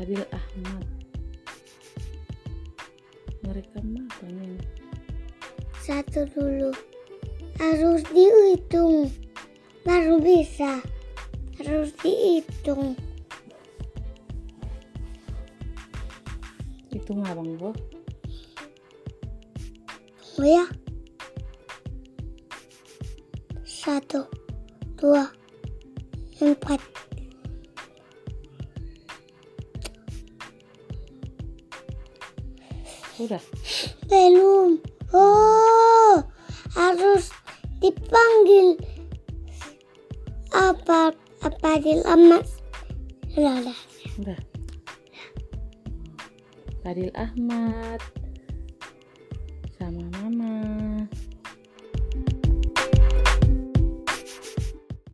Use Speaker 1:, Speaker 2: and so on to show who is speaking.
Speaker 1: Fadil Ahmad ngerekam apa nih
Speaker 2: Satu dulu. Harus dihitung. Baru bisa. Harus dihitung.
Speaker 1: hitung abang Bo
Speaker 2: Oh ya. Satu, dua, empat.
Speaker 1: Udah
Speaker 2: Belum. Oh, harus dipanggil apa apa dilamat. Sudah, sudah.
Speaker 1: udah Fadil Ahmad